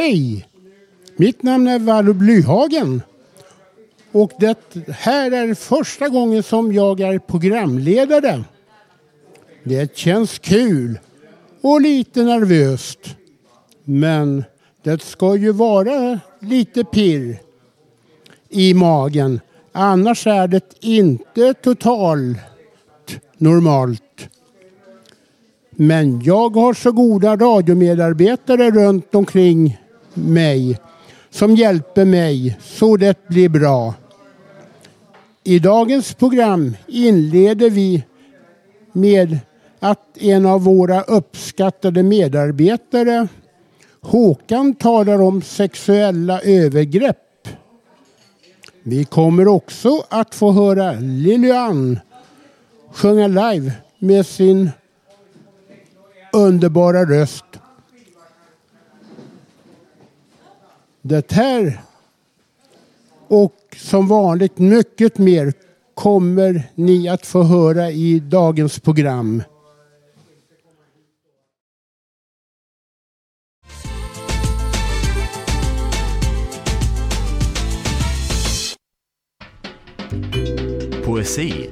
Hej! Mitt namn är Vallo Blyhagen. Och det här är första gången som jag är programledare. Det känns kul och lite nervöst. Men det ska ju vara lite pirr i magen. Annars är det inte totalt normalt. Men jag har så goda radiomedarbetare runt omkring mig som hjälper mig så det blir bra. I dagens program inleder vi med att en av våra uppskattade medarbetare Håkan talar om sexuella övergrepp. Vi kommer också att få höra Lilian sjunga live med sin underbara röst. Det här och som vanligt mycket mer kommer ni att få höra i dagens program. Poesi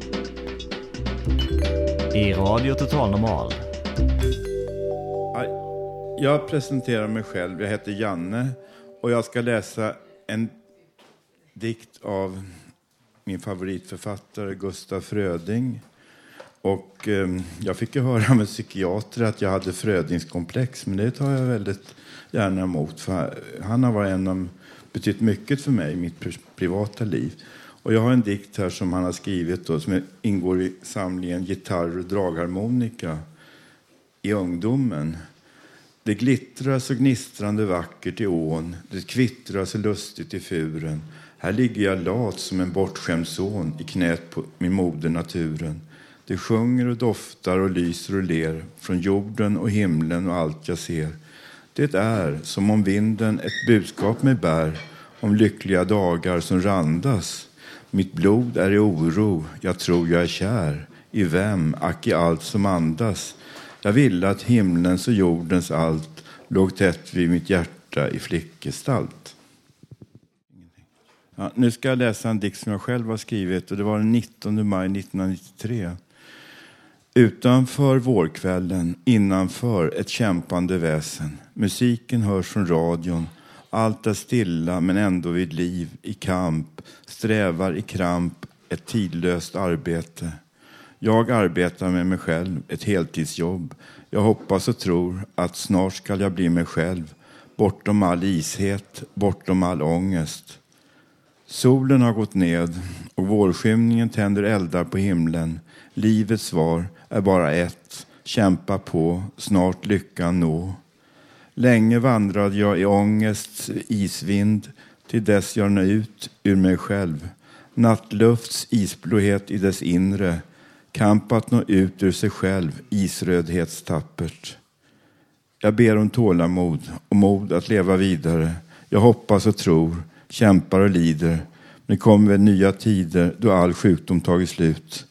i Radio Total Normal. Jag presenterar mig själv. Jag heter Janne och jag ska läsa en dikt av min favoritförfattare Gustaf Fröding. Och eh, jag fick ju höra en psykiater att jag hade Frödingskomplex, men det tar jag väldigt gärna emot. För han har varit en av, betytt mycket för mig i mitt privata liv. Och jag har en dikt här som han har skrivit då, som ingår i samlingen Gitarr och dragharmonika i ungdomen. Det glittrar så gnistrande vackert i ån, det kvittrar så lustigt i furen. Här ligger jag lat som en bortskämd son i knät på min moder naturen. Det sjunger och doftar och lyser och ler från jorden och himlen och allt jag ser. Det är som om vinden ett budskap mig bär om lyckliga dagar som randas mitt blod är i oro, jag tror jag är kär. I vem, ack i allt som andas. Jag ville att himlens och jordens allt låg tätt vid mitt hjärta i flickgestalt. Ja, nu ska jag läsa en dikt som jag själv har skrivit och det var den 19 maj 1993. Utanför vårkvällen, innanför ett kämpande väsen. Musiken hörs från radion allt är stilla men ändå vid liv, i kamp, strävar i kramp, ett tidlöst arbete. Jag arbetar med mig själv, ett heltidsjobb. Jag hoppas och tror att snart skall jag bli mig själv, bortom all ishet, bortom all ångest. Solen har gått ned och vårskymningen tänder eldar på himlen. Livets svar är bara ett, kämpa på, snart lyckan nå. Länge vandrade jag i ångests isvind till dess jag nå ut ur mig själv. Nattlufts isblåhet i dess inre, kamp att nå ut ur sig själv, isrödhetstappert. Jag ber om tålamod och mod att leva vidare. Jag hoppas och tror, kämpar och lider. Men det kommer väl nya tider då all sjukdom tagit slut.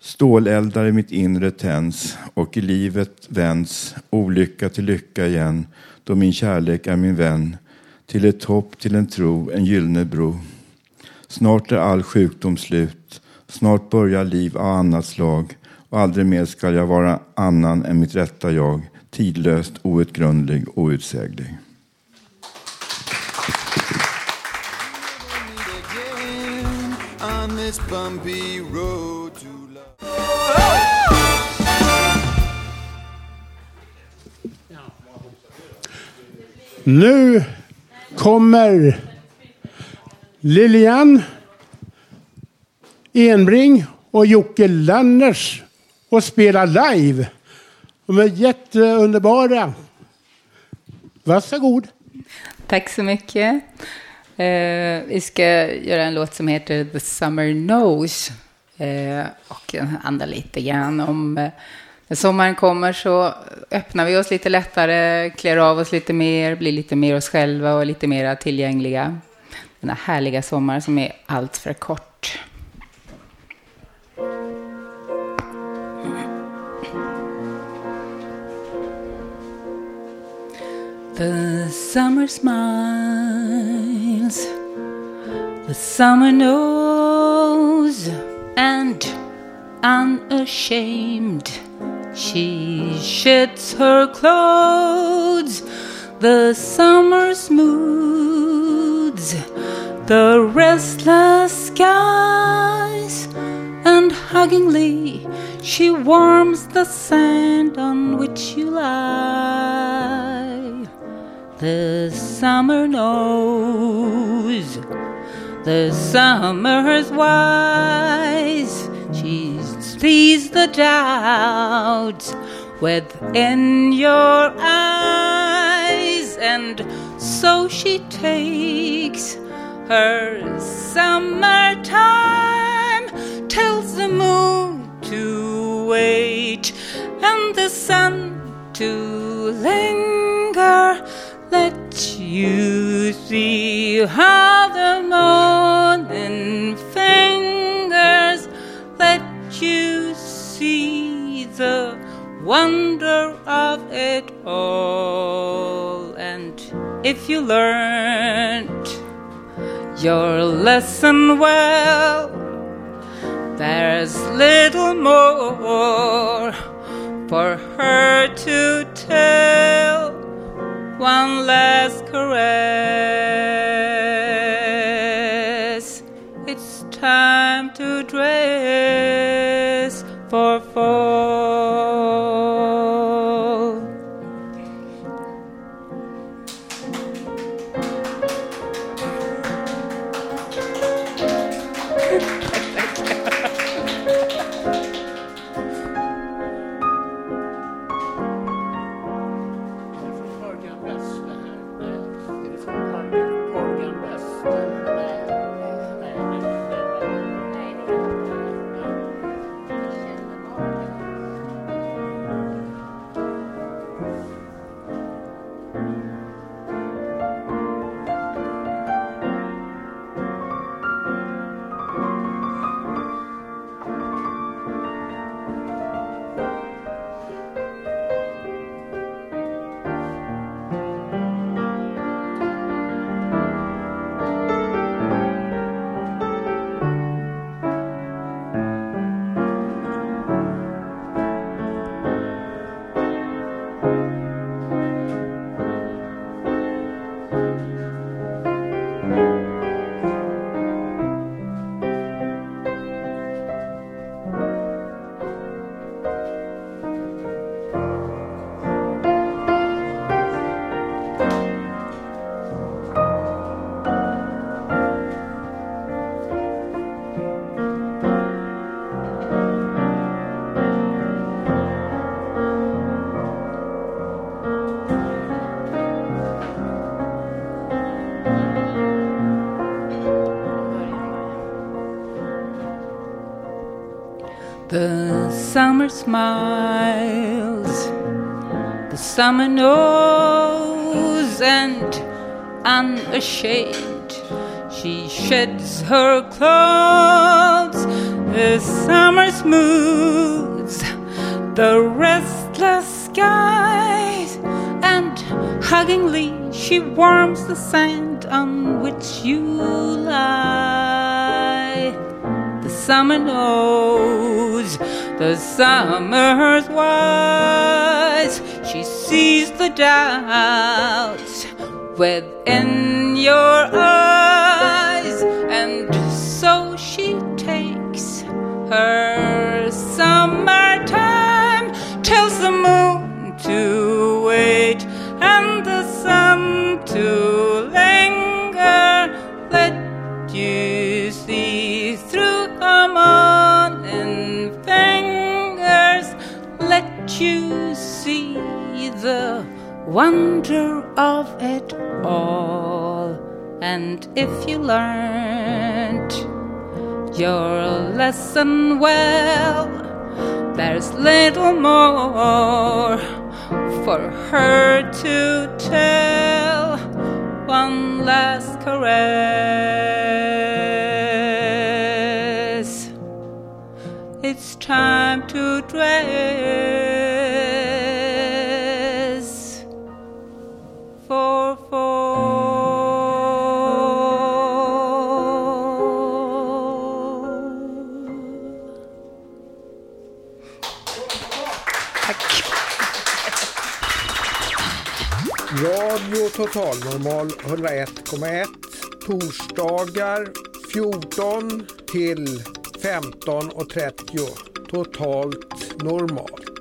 Ståleldar i mitt inre tänds och i livet vänds olycka till lycka igen då min kärlek är min vän till ett hopp, till en tro, en gyllene bro. Snart är all sjukdom slut, snart börjar liv av annat slag och aldrig mer skall jag vara annan än mitt rätta jag, tidlöst, outgrundlig, outsäglig. Nu kommer Lilian Enbring och Jocke Lanners och spela live. De är jätteunderbara. Varsågod. Tack så mycket. Eh, vi ska göra en låt som heter The Summer Knows. Eh, och handlar lite grann om eh, när sommaren kommer så öppnar vi oss lite lättare, klär av oss lite mer, blir lite mer oss själva och lite mer tillgängliga. Den här härliga sommaren som är allt för kort. The summer smiles, the summer knows, and unashamed she sheds her clothes. The summer smooths the restless skies, and huggingly she warms the sand on which you lie. The summer knows, the summer's wise. She sees the doubts within your eyes, and so she takes her summertime, tells the moon to wait and the sun to linger. You see how the morning fingers let you see the wonder of it all. And if you learned your lesson well, there's little more for her to tell. One last caress. Summer smiles, the summer knows, and unashamed she sheds her clothes. The summer smooths the restless skies, and huggingly she warms the sand on which you lie. The summer knows, the summer's wise. She sees the doubts within your eyes, and so she takes her summertime, tells the moon to wait and the sun to linger. Let you see through her morning You see the wonder of it all. And if you learned your lesson well, there's little more for her to tell. One last caress. It's time to dress Totalnormal Total Normal 101,1 torsdagar 14 till 15.30 totalt normalt.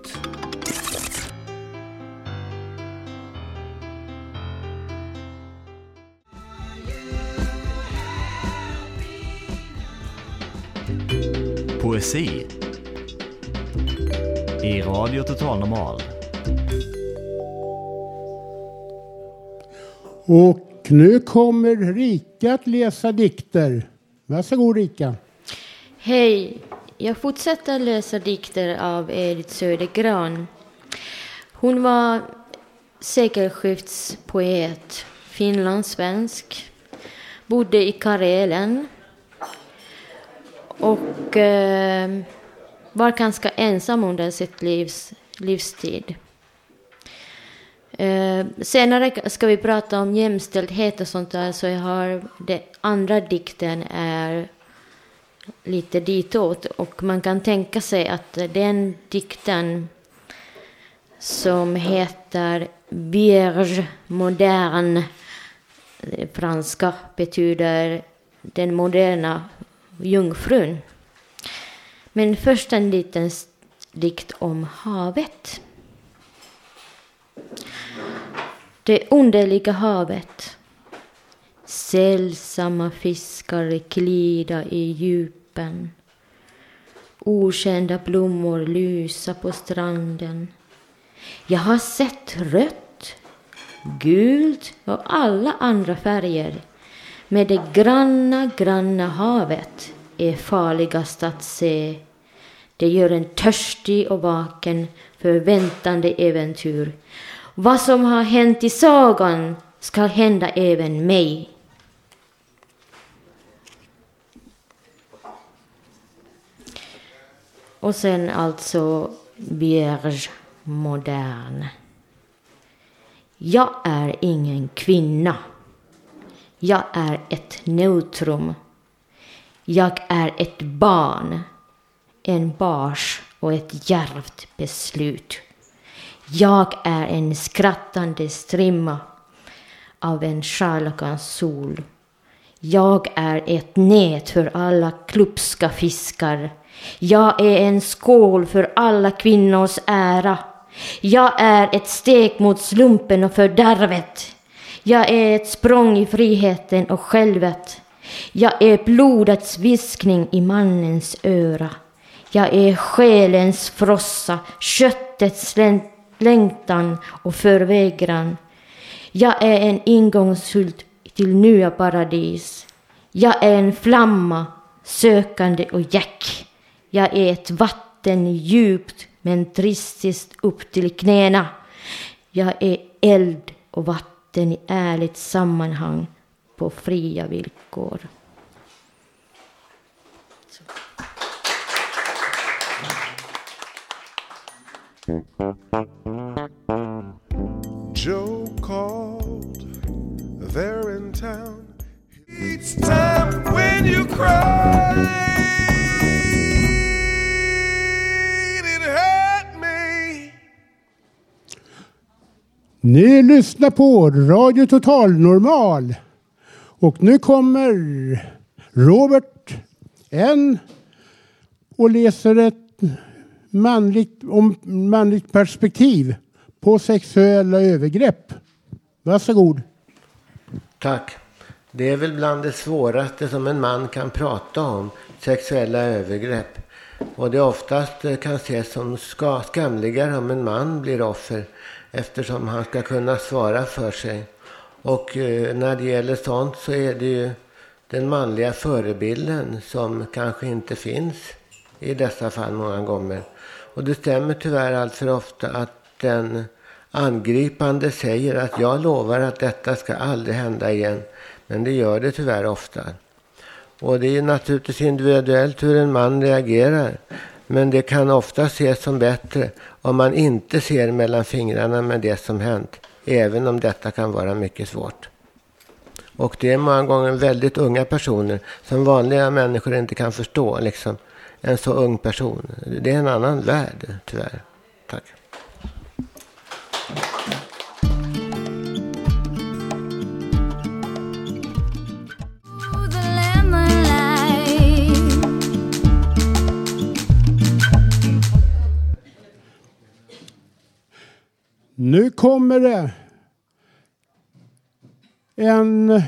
Poesi. I Radio Total Normal. Och nu kommer Rika att läsa dikter. Varsågod Rika. Hej! Jag fortsätter läsa dikter av Edith Södergran. Hon var sekelskiftspoet, finlandssvensk, bodde i Karelen och eh, var ganska ensam under sitt livs, livstid. Eh, senare ska vi prata om jämställdhet och sånt där, så jag har den andra dikten är lite ditåt. Och man kan tänka sig att den dikten som heter Vierge moderne, eh, franska betyder den moderna jungfrun. Men först en liten dikt om havet. Det underliga havet. Sällsamma fiskar glida i djupen. Okända blommor lysa på stranden. Jag har sett rött, gult och alla andra färger. Men det granna, granna havet är farligast att se. Det gör en törstig och vaken för väntande äventyr. Vad som har hänt i sagan ska hända även mig. Och sen alltså Vierge modern. Jag är ingen kvinna. Jag är ett neutrum. Jag är ett barn, en bars och ett djärvt beslut. Jag är en skrattande strimma av en charlakans sol. Jag är ett nät för alla klupska fiskar. Jag är en skål för alla kvinnors ära. Jag är ett steg mot slumpen och fördärvet. Jag är ett språng i friheten och självet. Jag är blodets viskning i mannens öra. Jag är själens frossa, köttets län- längtan och förvägran. Jag är en ingångshult till nya paradis. Jag är en flamma, sökande och jack. Jag är ett vatten djupt men tristiskt upp till knäna. Jag är eld och vatten i ärligt sammanhang på fria villkor. Joe called, they're in town. It's time when you cried, it hurt me. Ni lyssnar på Radio Total Normal. Och nu kommer Robert N och läser ett manligt, om manligt perspektiv på sexuella övergrepp. Varsågod. Tack. Det är väl bland det svåraste som en man kan prata om, sexuella övergrepp. Och det oftast eh, kan ses som skamligare om en man blir offer eftersom han ska kunna svara för sig. Och eh, när det gäller sånt så är det ju den manliga förebilden som kanske inte finns i dessa fall många gånger. Och det stämmer tyvärr allt för ofta att den angripande säger att jag lovar att detta ska aldrig hända igen. Men det gör det tyvärr ofta. Och det är naturligtvis individuellt hur en man reagerar. Men det kan ofta ses som bättre om man inte ser mellan fingrarna med det som hänt. Även om detta kan vara mycket svårt. Och det är många gånger väldigt unga personer som vanliga människor inte kan förstå. Liksom en så ung person. Det är en annan värld tyvärr. Tack. Nu kommer det en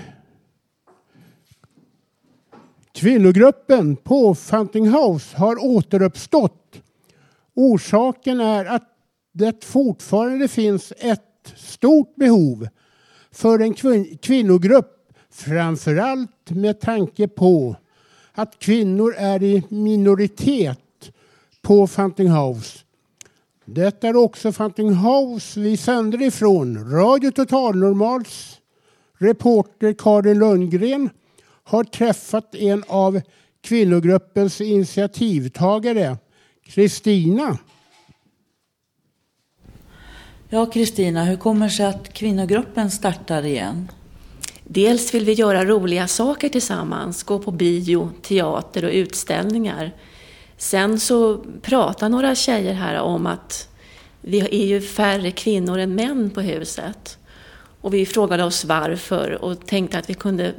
Kvinnogruppen på Fountain House har återuppstått. Orsaken är att det fortfarande finns ett stort behov för en kvinnogrupp, framförallt med tanke på att kvinnor är i minoritet på Fountain House. Det är också Fountain House vi sänder ifrån. Radio Total Normals reporter Karin Lundgren har träffat en av kvinnogruppens initiativtagare, Kristina. Ja, Kristina, hur kommer det sig att kvinnogruppen startar igen? Dels vill vi göra roliga saker tillsammans, gå på bio, teater och utställningar. Sen så pratar några tjejer här om att vi är ju färre kvinnor än män på huset. Och vi frågade oss varför och tänkte att vi kunde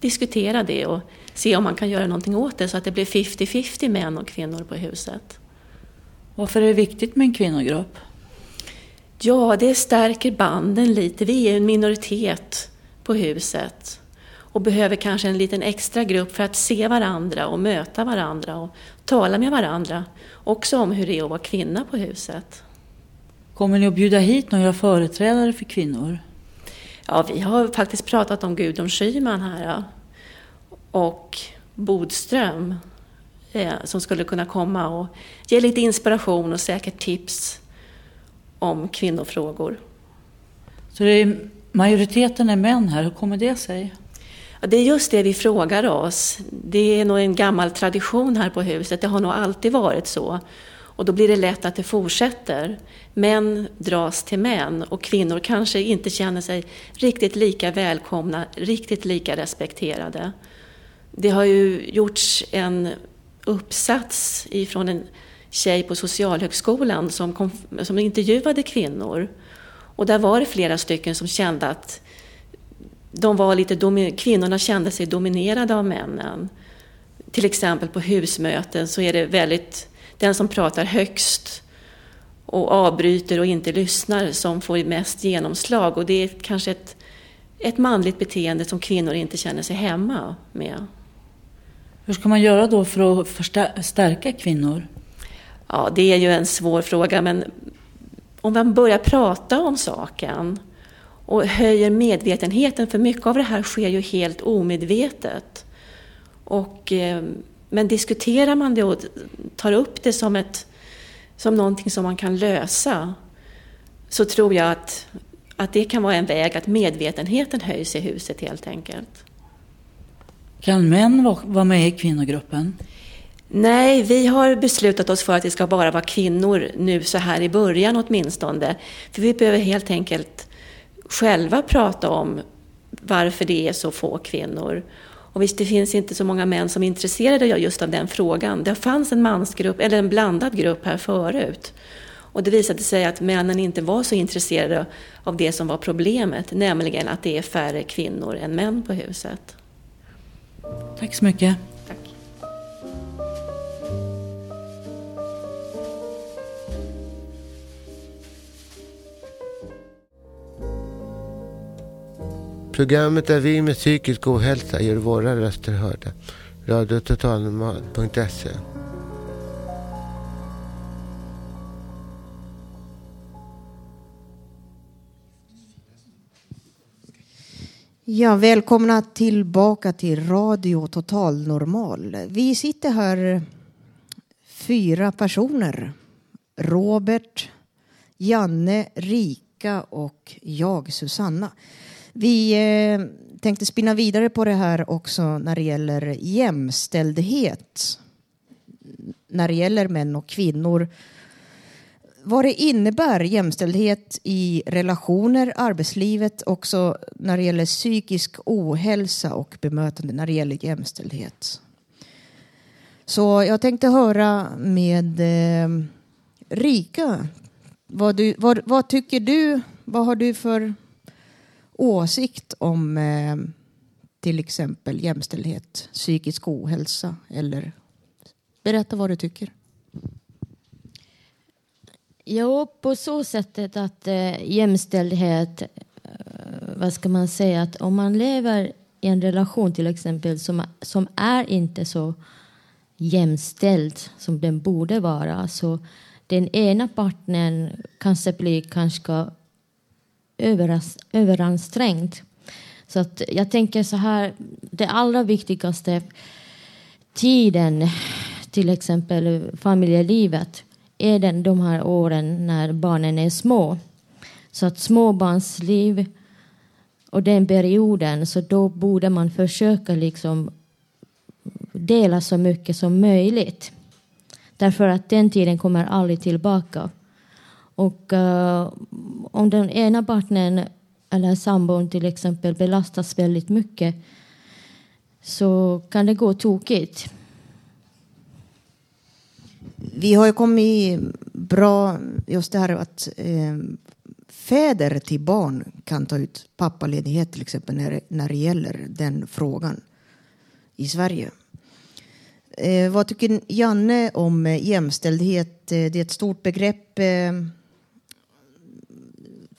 diskutera det och se om man kan göra någonting åt det så att det blir 50-50 män och kvinnor på huset. Varför är det viktigt med en kvinnogrupp? Ja, det stärker banden lite. Vi är en minoritet på huset och behöver kanske en liten extra grupp för att se varandra och möta varandra och tala med varandra. Också om hur det är att vara kvinna på huset. Kommer ni att bjuda hit några företrädare för kvinnor? Ja, vi har faktiskt pratat om Gudrun Schyman här och Bodström eh, som skulle kunna komma och ge lite inspiration och säkert tips om kvinnofrågor. Så det är, majoriteten är män här, hur kommer det sig? Ja, det är just det vi frågar oss. Det är nog en gammal tradition här på huset, det har nog alltid varit så. Och då blir det lätt att det fortsätter. Män dras till män och kvinnor kanske inte känner sig riktigt lika välkomna, riktigt lika respekterade. Det har ju gjorts en uppsats ifrån en tjej på Socialhögskolan som, kom, som intervjuade kvinnor. Och där var det flera stycken som kände att de var lite kvinnorna kände sig dominerade av männen. Till exempel på husmöten så är det väldigt den som pratar högst och avbryter och inte lyssnar som får mest genomslag. Och det är kanske ett, ett manligt beteende som kvinnor inte känner sig hemma med. Hur ska man göra då för att stärka kvinnor? Ja, det är ju en svår fråga, men om man börjar prata om saken och höjer medvetenheten, för mycket av det här sker ju helt omedvetet. Och eh, men diskuterar man det och tar upp det som, ett, som någonting som man kan lösa så tror jag att, att det kan vara en väg att medvetenheten höjs i huset helt enkelt. Kan män vara med i kvinnogruppen? Nej, vi har beslutat oss för att det ska bara vara kvinnor nu så här i början åtminstone. För vi behöver helt enkelt själva prata om varför det är så få kvinnor och visst, det finns inte så många män som är intresserade just av den frågan. Det fanns en mansgrupp, eller en blandad grupp här förut. Och det visade sig att männen inte var så intresserade av det som var problemet, nämligen att det är färre kvinnor än män på huset. Tack så mycket. Programmet där vi med psykisk ohälsa gör våra röster hörda. Radiototalnormal.se Ja, välkomna tillbaka till Radio Total Normal. Vi sitter här fyra personer. Robert, Janne, Rika och jag, Susanna. Vi eh, tänkte spinna vidare på det här också när det gäller jämställdhet. När det gäller män och kvinnor. Vad det innebär jämställdhet i relationer, arbetslivet, också när det gäller psykisk ohälsa och bemötande när det gäller jämställdhet. Så jag tänkte höra med eh, Rika. Vad, du, vad, vad tycker du? Vad har du för åsikt om eh, till exempel jämställdhet, psykisk ohälsa eller berätta vad du tycker. Jo, på så sättet att eh, jämställdhet, eh, vad ska man säga, att om man lever i en relation till exempel som, som är inte så jämställd som den borde vara, så den ena partnern kanske blir kanske överansträngt. Så att jag tänker så här, det allra viktigaste tiden, till exempel familjelivet, är den de här åren när barnen är små. Så att småbarnsliv och den perioden, så då borde man försöka liksom dela så mycket som möjligt. Därför att den tiden kommer aldrig tillbaka. Och uh, om den ena partnern eller sambon till exempel belastas väldigt mycket så kan det gå tokigt. Vi har ju kommit bra, just det här att eh, fäder till barn kan ta ut pappaledighet till exempel när, när det gäller den frågan i Sverige. Eh, vad tycker Janne om eh, jämställdhet? Eh, det är ett stort begrepp. Eh,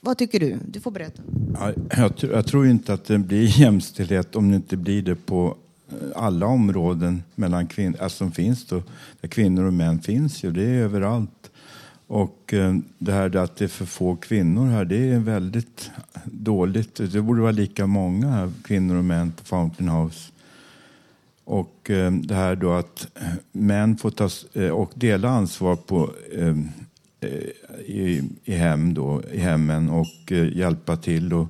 vad tycker du? Du får berätta. Ja, jag, jag, tror inte att det blir jämställdhet om det inte blir det på eh, alla områden mellan kvin alltså som finns då, där kvinnor och män finns ju. Det är överallt. Och eh, det här att det är för få kvinnor här, det är väldigt dåligt. Det borde vara lika många här, kvinnor och män på Fountain House. Och det här då att män får ta och dela ansvar på Eh, i, i, hem då, i hemmen och eh, hjälpa till. Och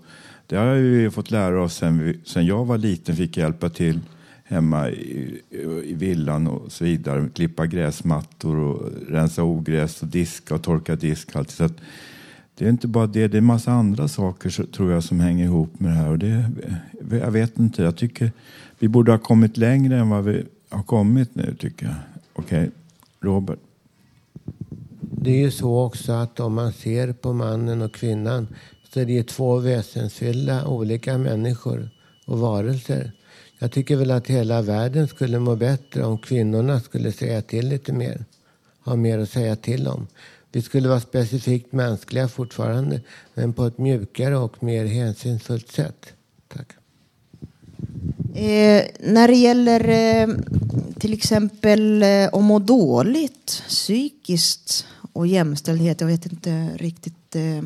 det har vi fått lära oss sen, vi, sen jag var liten, fick hjälpa till hemma i, i villan och så vidare. Klippa gräsmattor och rensa ogräs och diska och torka disk. Alltid. Så det är inte bara det, det är en massa andra saker så, tror jag som hänger ihop med det här. Och det, jag vet inte, jag tycker vi borde ha kommit längre än vad vi har kommit nu tycker jag. Okej, okay. Robert. Det är ju så också att om man ser på mannen och kvinnan så är det ju två väsensfyllda olika människor och varelser. Jag tycker väl att hela världen skulle må bättre om kvinnorna skulle säga till lite mer. Ha mer att säga till om. Vi skulle vara specifikt mänskliga fortfarande, men på ett mjukare och mer hänsynsfullt sätt. Tack. Eh, när det gäller eh, till exempel eh, att må dåligt psykiskt och jämställdhet. Jag vet inte riktigt. Eh,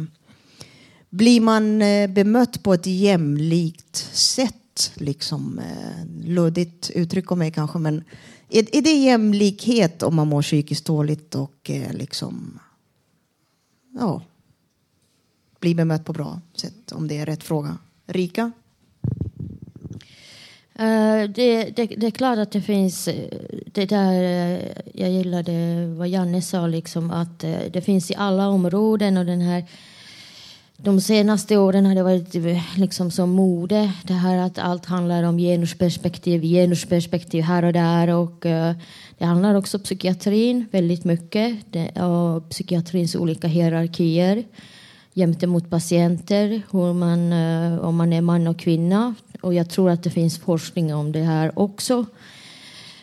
blir man eh, bemött på ett jämlikt sätt? Liksom, eh, luddigt uttryck av mig kanske, men är, är det jämlikhet om man mår psykiskt dåligt och liksom ja, blir bemött på bra sätt? Om det är rätt fråga. Rika? Eh, det, det, det, är klart att det finns eh, det där, eh, jag gillade vad Janne sa, liksom, att det finns i alla områden och den här de senaste åren har det varit liksom som mode. Det här att allt handlar om genusperspektiv, genusperspektiv här och där. Och, uh, det handlar också om psykiatrin väldigt mycket. Det, och psykiatrins olika hierarkier gentemot patienter. Hur man, eh, om man är man och kvinna. Och jag tror att det finns forskning om det här också.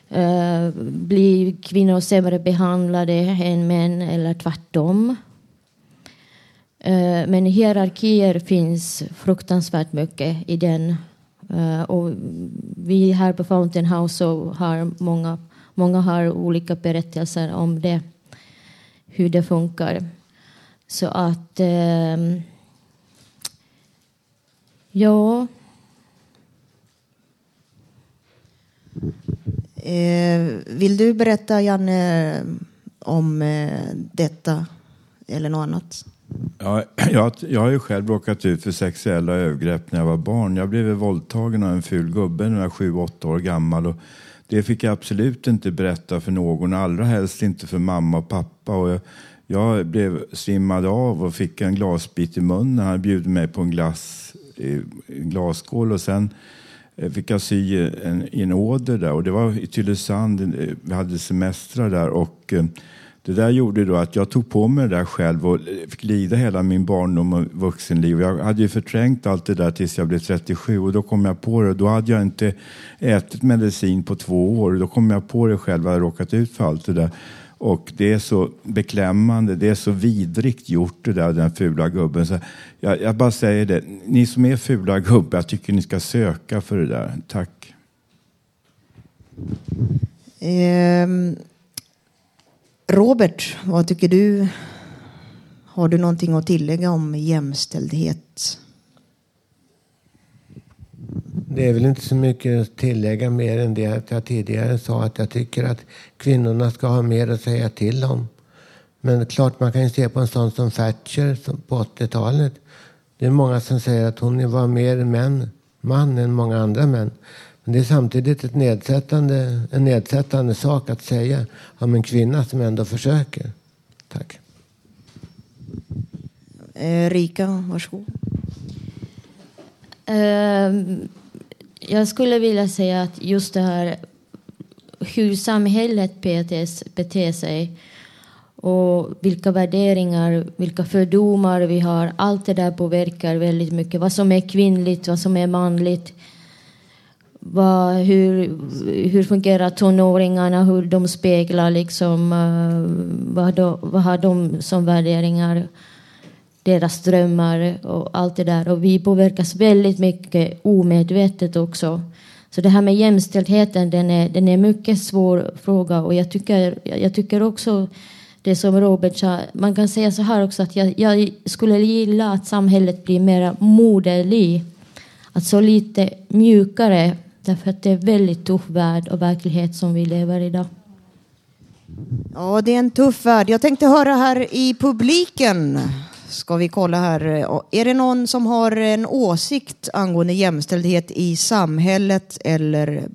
Eh, blir kvinnor sämre behandlade än män eller tvärtom? Eh, men hierarkier finns fruktansvärt mycket i den. Och vi här på Fountain House har många, många har olika berättelser om det, hur det funkar. Så att... Eh, ja... Eh, vill du berätta, Janne, om eh, detta eller något annat? Ja, jag, jag har ju själv råkat ut för sexuella övergrepp när jag var barn. Jag blev våldtagen av en ful gubbe när jag var sju, åtta år gammal. Och det fick jag absolut inte berätta för någon, allra helst inte för mamma och pappa. Och jag, jag blev svimmad av och fick en glasbit i munnen. Han bjöd mig på en glass i en glasskål och sen eh, fick jag sy en, en åder där. Och det var i Tylösand, eh, vi hade semestrar där. och eh, det där gjorde då att jag tog på mig det där själv och fick lida hela min barndom och vuxenliv. Jag hade ju förträngt allt det där tills jag blev 37 och då kom jag på det. Då hade jag inte ätit medicin på två år. Då kom jag på det själv, jag hade råkat ut för allt det där. Och det är så beklämmande, det är så vidrigt gjort det där, den fula gubben. Så jag, jag bara säger det, ni som är fula gubbar, jag tycker ni ska söka för det där. Tack. Um Robert, vad tycker du? Har du någonting att tillägga om jämställdhet? Det är väl inte så mycket att tillägga mer än det att jag tidigare sa att jag tycker att kvinnorna ska ha mer att säga till om. Men klart man kan ju se på en sån som Thatcher på 80-talet. Det är många som säger att hon var mer män, man än många andra män. Men det är samtidigt ett nedsättande, en nedsättande sak att säga om en kvinna som ändå försöker. Tack. Eh, Rika, varsågod. Ehm, jag skulle vilja säga att just det här hur samhället beter sig och vilka värderingar, vilka fördomar vi har. Allt det där påverkar väldigt mycket. Vad som är kvinnligt, vad som är manligt vad, hur, hur fungerar tonåringarna, hur de speglar liksom, eh, vad, de, vad har de som värderingar, deras drömmar och allt det där. Och vi påverkas väldigt mycket omedvetet också. Så det här med jämställdheten, den är, den är en mycket svår fråga och jag tycker, jag tycker också det som Robert sa, man kan säga så här också att jag, jag skulle gilla att samhället blir mer moderlig. alltså lite mjukare Därför att det är väldigt tuff värld och verklighet som vi lever i idag. Ja, det är en tuff värld. Jag tänkte höra här i publiken. Ska vi kolla här. Eh, är det någon som har en åsikt angående jämställdhet i samhället eller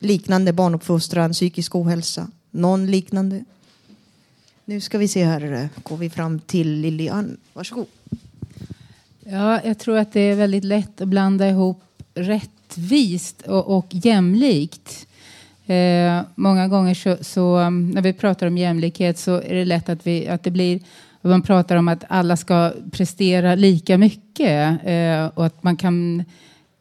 liknande barnuppfostran, psykisk ohälsa? Någon liknande? Nu ska vi se här. Eh, går vi fram till Lilian. Varsågod. Ja, jag tror att det är väldigt lätt att blanda ihop rättvist och, och jämlikt. Eh, många gånger så, så, mm, när vi pratar om jämlikhet så är det lätt att, vi, att det blir man pratar om att alla ska prestera lika mycket eh, och att man kan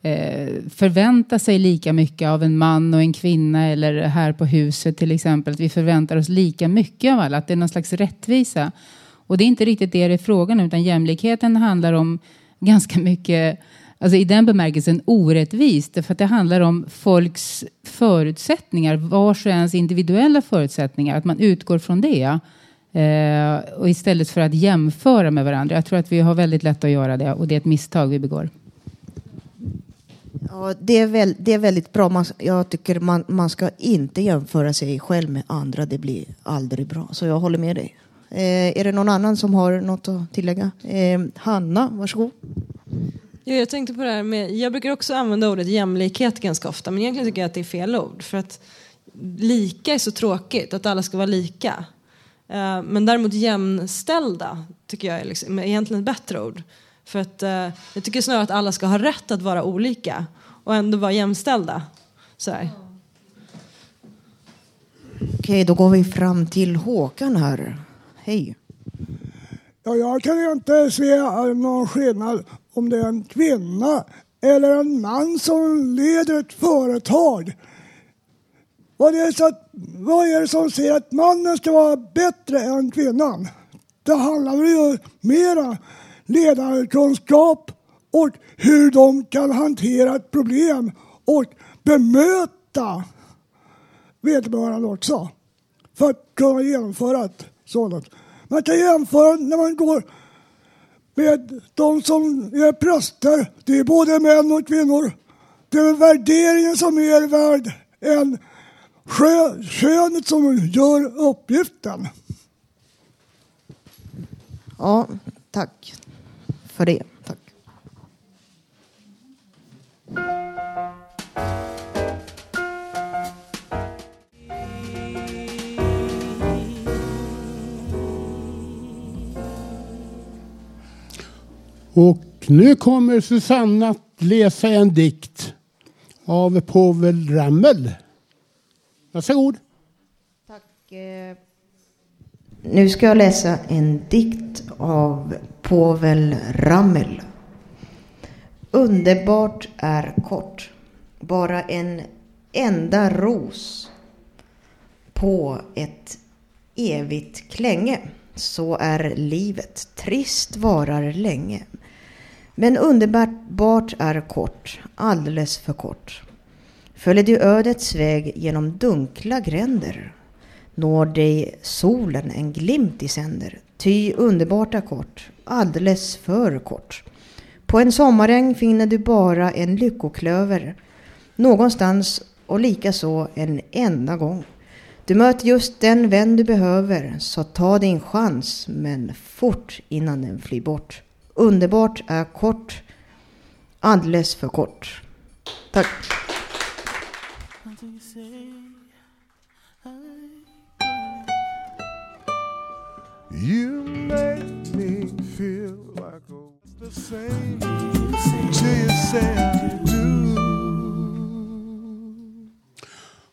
eh, förvänta sig lika mycket av en man och en kvinna eller här på huset till exempel. Att vi förväntar oss lika mycket av alla, att det är någon slags rättvisa. Och det är inte riktigt det det är frågan utan jämlikheten handlar om ganska mycket Alltså i den bemärkelsen orättvist, för att det handlar om folks förutsättningar, vars och ens individuella förutsättningar, att man utgår från det. Eh, och istället för att jämföra med varandra. Jag tror att vi har väldigt lätt att göra det och det är ett misstag vi begår. Ja, det, är väl, det är väldigt bra. Man, jag tycker man, man ska inte jämföra sig själv med andra. Det blir aldrig bra. Så jag håller med dig. Eh, är det någon annan som har något att tillägga? Eh, Hanna, varsågod. Ja, jag tänkte på det här med, jag brukar också använda ordet jämlikhet ganska ofta men egentligen tycker jag att det är fel ord. För att lika är så tråkigt, att alla ska vara lika. Eh, men däremot jämställda tycker jag är liksom, egentligen ett bättre ord. För att eh, jag tycker snarare att alla ska ha rätt att vara olika och ändå vara jämställda. Så här. Okej, då går vi fram till Håkan här. Hej. Ja, jag kan inte se någon skillnad om det är en kvinna eller en man som leder ett företag. Vad är, det så att, vad är det som säger att mannen ska vara bättre än kvinnan? Det handlar ju mera ledarkunskap och hur de kan hantera ett problem och bemöta vederbörande också för att kunna genomföra ett sådant. Man kan jämföra när man går med de som är präster. Det är både män och kvinnor. Det är värderingen som är värd än könet som gör uppgiften. Ja, tack för det. Tack. Och nu kommer Susanna att läsa en dikt av Povel Ramel. Varsågod. Tack. Eh. Nu ska jag läsa en dikt av Povel Ramel. Underbart är kort, bara en enda ros på ett evigt klänge. Så är livet, trist varar länge. Men underbart är kort, alldeles för kort. Följer du ödets väg genom dunkla gränder når dig solen en glimt i sänder. Ty underbart är kort, alldeles för kort. På en sommaräng finner du bara en lyckoklöver någonstans och likaså en enda gång. Du möter just den vän du behöver, så ta din chans, men fort innan den flyr bort. Underbart är kort, alldeles för kort. Tack. You make me feel like a, the same till you say I do.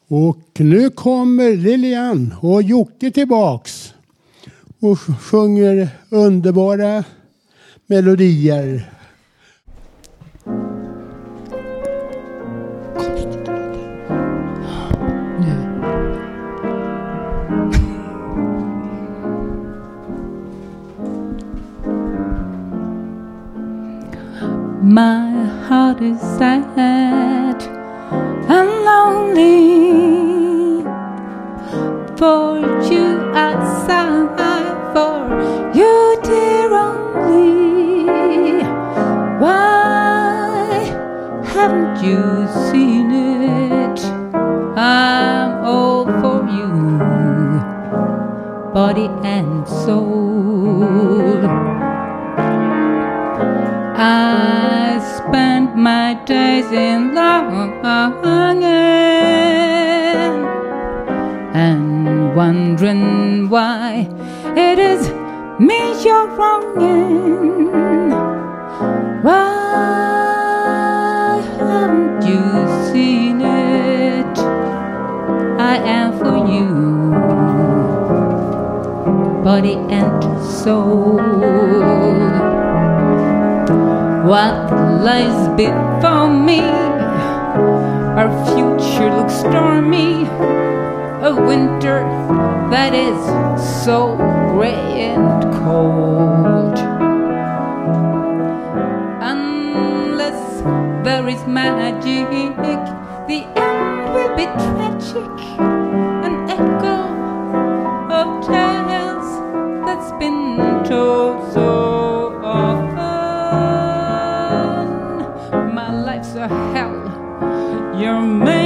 Och nu kommer Lilian och Jocke tillbaks och sjunger underbara melodier. My heart is sad and lonely. For you sigh, for you dear only. Why haven't you seen it? I'm all for you, body and soul. I days in longing and wondering why it is me you're wronging. Why haven't you seen it? I am for you, body and soul. What lies before me? Our future looks stormy. A winter that is so gray and cold. Unless there is magic, the end will be tragic. your man.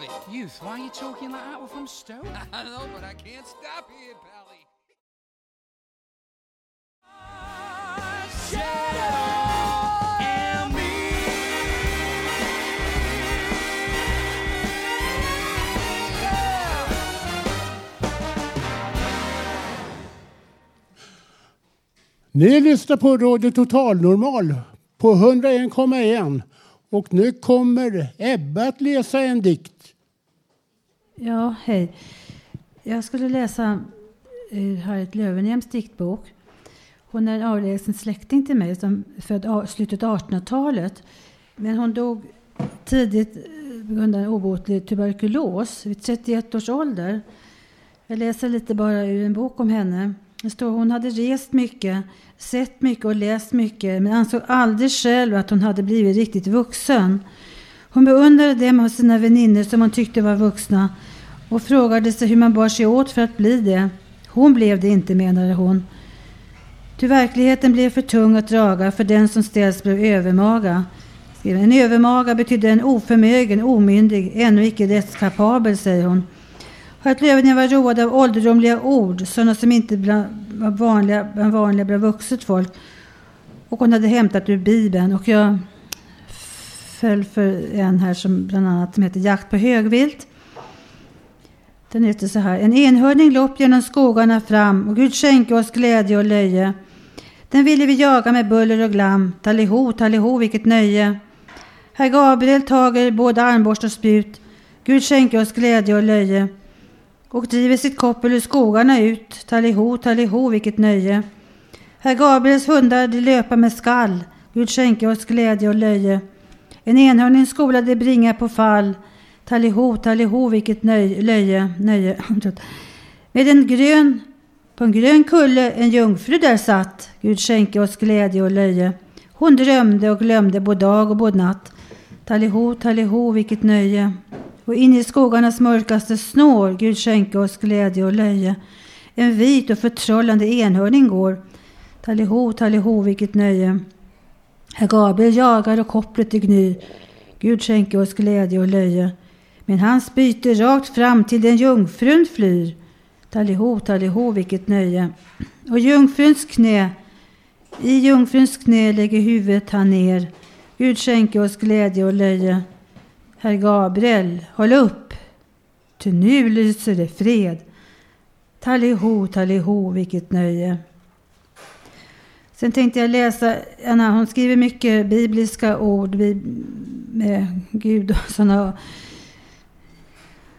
Robbie. Youth, why are you talking like that? We're from Stoke. I know, but I can't stop here, Pally. Ni lyssnar på Radio Total Normal på 101,1 och nu kommer Ebba att läsa en dikt. Ja, hej. Jag skulle läsa eh, ur Harriet Löwenhjelms diktbok. Hon är en avlägsen släkting till mig som född slutet av 1800-talet. Men hon dog tidigt eh, på grund av en obotlig tuberkulos vid 31 års ålder. Jag läser lite bara ur en bok om henne. Det står hon hade rest mycket, sett mycket och läst mycket men ansåg aldrig själv att hon hade blivit riktigt vuxen. Hon beundrade dem av sina väninnor som hon tyckte var vuxna och frågade sig hur man bar sig åt för att bli det. Hon blev det inte, menade hon. Ty verkligheten blev för tung att draga för den som ställs blev övermaga. En övermaga betyder en oförmögen, omyndig, ännu icke rättskapabel, säger hon. Harriet Löfgren var road av ålderdomliga ord, sådana som inte var vanliga, bland vanliga bland vuxet folk. Och hon hade hämtat ur Bibeln. Och jag föll för en här som bland annat som heter Jakt på högvilt. Den heter så här. En enhörning lopp genom skogarna fram och Gud skänke oss glädje och löje. Den ville vi jaga med buller och glam. Talliho, talliho, vilket nöje. Herr Gabriel tager både armborst och spjut. Gud skänke oss glädje och löje. Och driver sitt koppel ur skogarna ut. Taliho, taliho, vilket nöje. Herr Gabriels hundar de löpa med skall. Gud skänke oss glädje och löje. En enhörning skola de bringa på fall. Taliho, taliho, vilket nöje, löje, nöje. Med en grön, på en grön kulle en jungfru där satt. Gud skänke oss glädje och löje. Hon drömde och glömde både dag och både natt. Taliho, taliho, vilket nöje. Och in i skogarnas mörkaste snår, Gud skänke oss glädje och löje. En vit och förtrollande enhörning går. Taliho, taliho, vilket nöje. Herr Gabriel jagar och kopplet i gny. Gud skänke oss glädje och löje. Men hans byte rakt fram till den jungfrun flyr. Taliho, taliho, vilket nöje. Och jungfruns knä, i jungfruns knä lägger huvudet han ner. Gud skänke oss glädje och löje. Herr Gabriel, håll upp, ty nu lyser det fred. Taliho, taliho, vilket nöje. Sen tänkte jag läsa, Anna, hon skriver mycket bibliska ord med Gud och sådana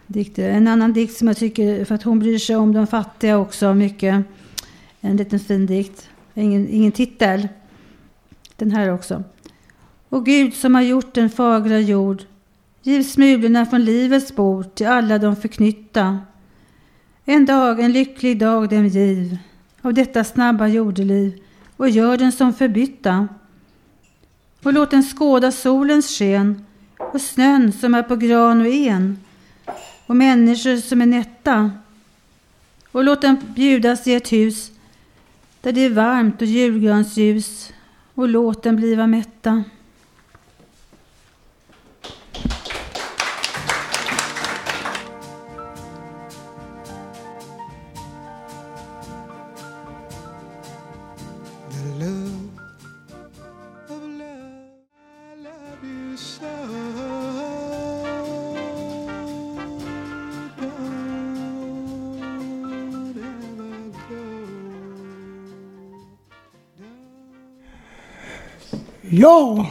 dikter. En annan dikt som jag tycker, för att hon bryr sig om de fattiga också mycket. En liten fin dikt. Ingen, ingen titel. Den här också. Och Gud som har gjort den fagra jord. Giv smulorna från livets bord till alla de förknytta. En dag, en lycklig dag dem giv av detta snabba jordeliv och gör den som förbytta. Och låt den skåda solens sken och snön som är på gran och en och människor som är nätta. Och låt den bjudas i ett hus där det är varmt och julgransljus och låt den bliva mätta. Ja,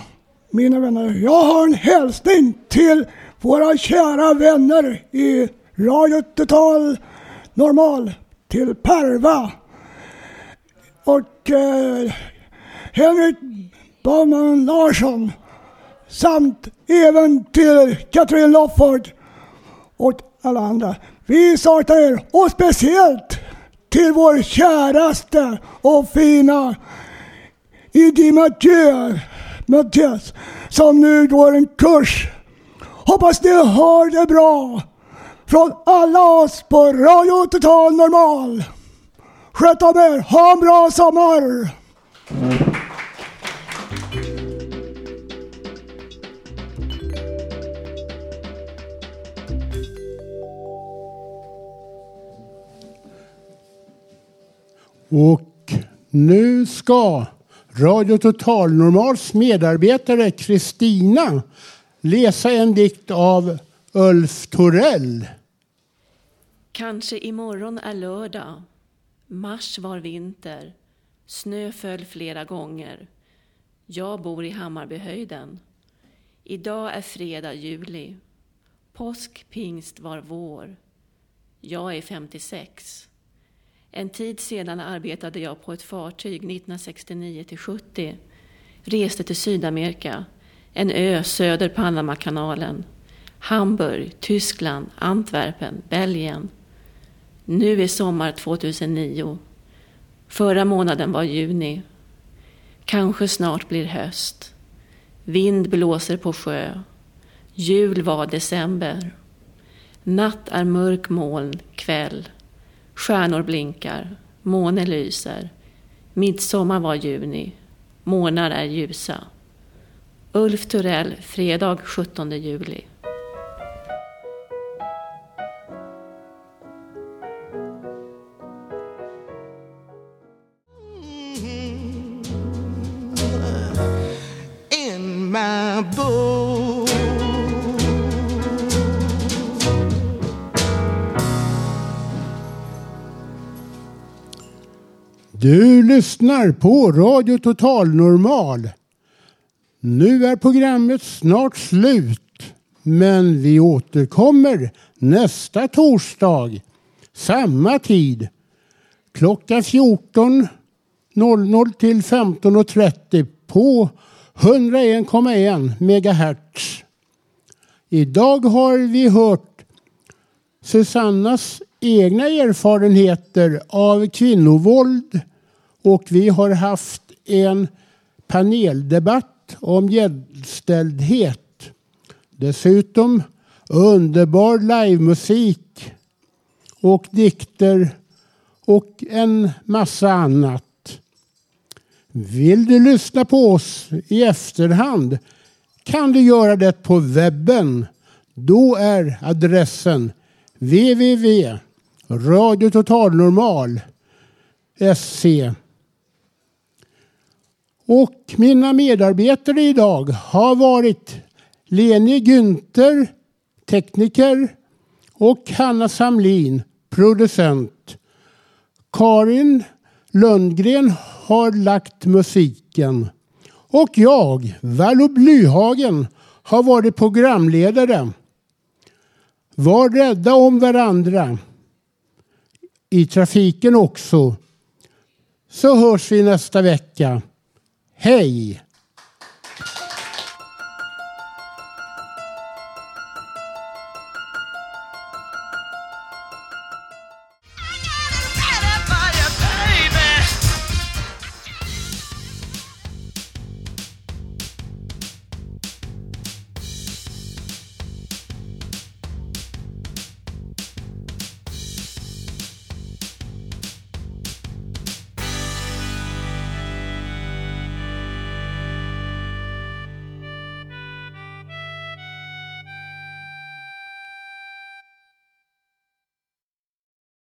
mina vänner, jag har en hälsning till våra kära vänner i Radio Total Normal, till Perva och eh, Henrik Baumann Larsson samt även till Katrin Lofford och alla andra. Vi saknar er och speciellt till vår käraste och fina Idi Mathieu, Mattias, som nu går en kurs. Hoppas ni hör det bra från alla oss på Radio Total Normal. Sköt om er, ha en bra sommar! Och nu ska Radio Total Normals medarbetare Kristina läsa en dikt av Ulf Torell. Kanske imorgon är lördag. Mars var vinter. Snö föll flera gånger. Jag bor i Hammarbyhöjden. Idag är fredag juli. Påsk, pingst var vår. Jag är 56. En tid sedan arbetade jag på ett fartyg 1969 till 70. Reste till Sydamerika, en ö söder Panamakanalen. Hamburg, Tyskland, Antwerpen, Belgien. Nu är sommar 2009. Förra månaden var juni. Kanske snart blir höst. Vind blåser på sjö. Jul var december. Natt är mörk moln, kväll. Stjärnor blinkar. Måne lyser. Midsommar var juni. Månar är ljusa. Ulf Turell, fredag 17 juli. Lyssnar på Radio Total Normal. Nu är programmet snart slut. Men vi återkommer nästa torsdag. Samma tid. Klockan 14.00 till 15.30 på 101,1 megahertz. Idag har vi hört Susannas egna erfarenheter av kvinnovåld och vi har haft en paneldebatt om jämställdhet. Dessutom underbar livemusik och dikter och en massa annat. Vill du lyssna på oss i efterhand kan du göra det på webben. Då är adressen www.radiototalnormal.se och mina medarbetare idag har varit Leni Günther, tekniker och Hanna Samlin, producent. Karin Lundgren har lagt musiken. Och jag, Vallo Blyhagen, har varit programledare. Var rädda om varandra. I trafiken också. Så hörs vi nästa vecka. Hej!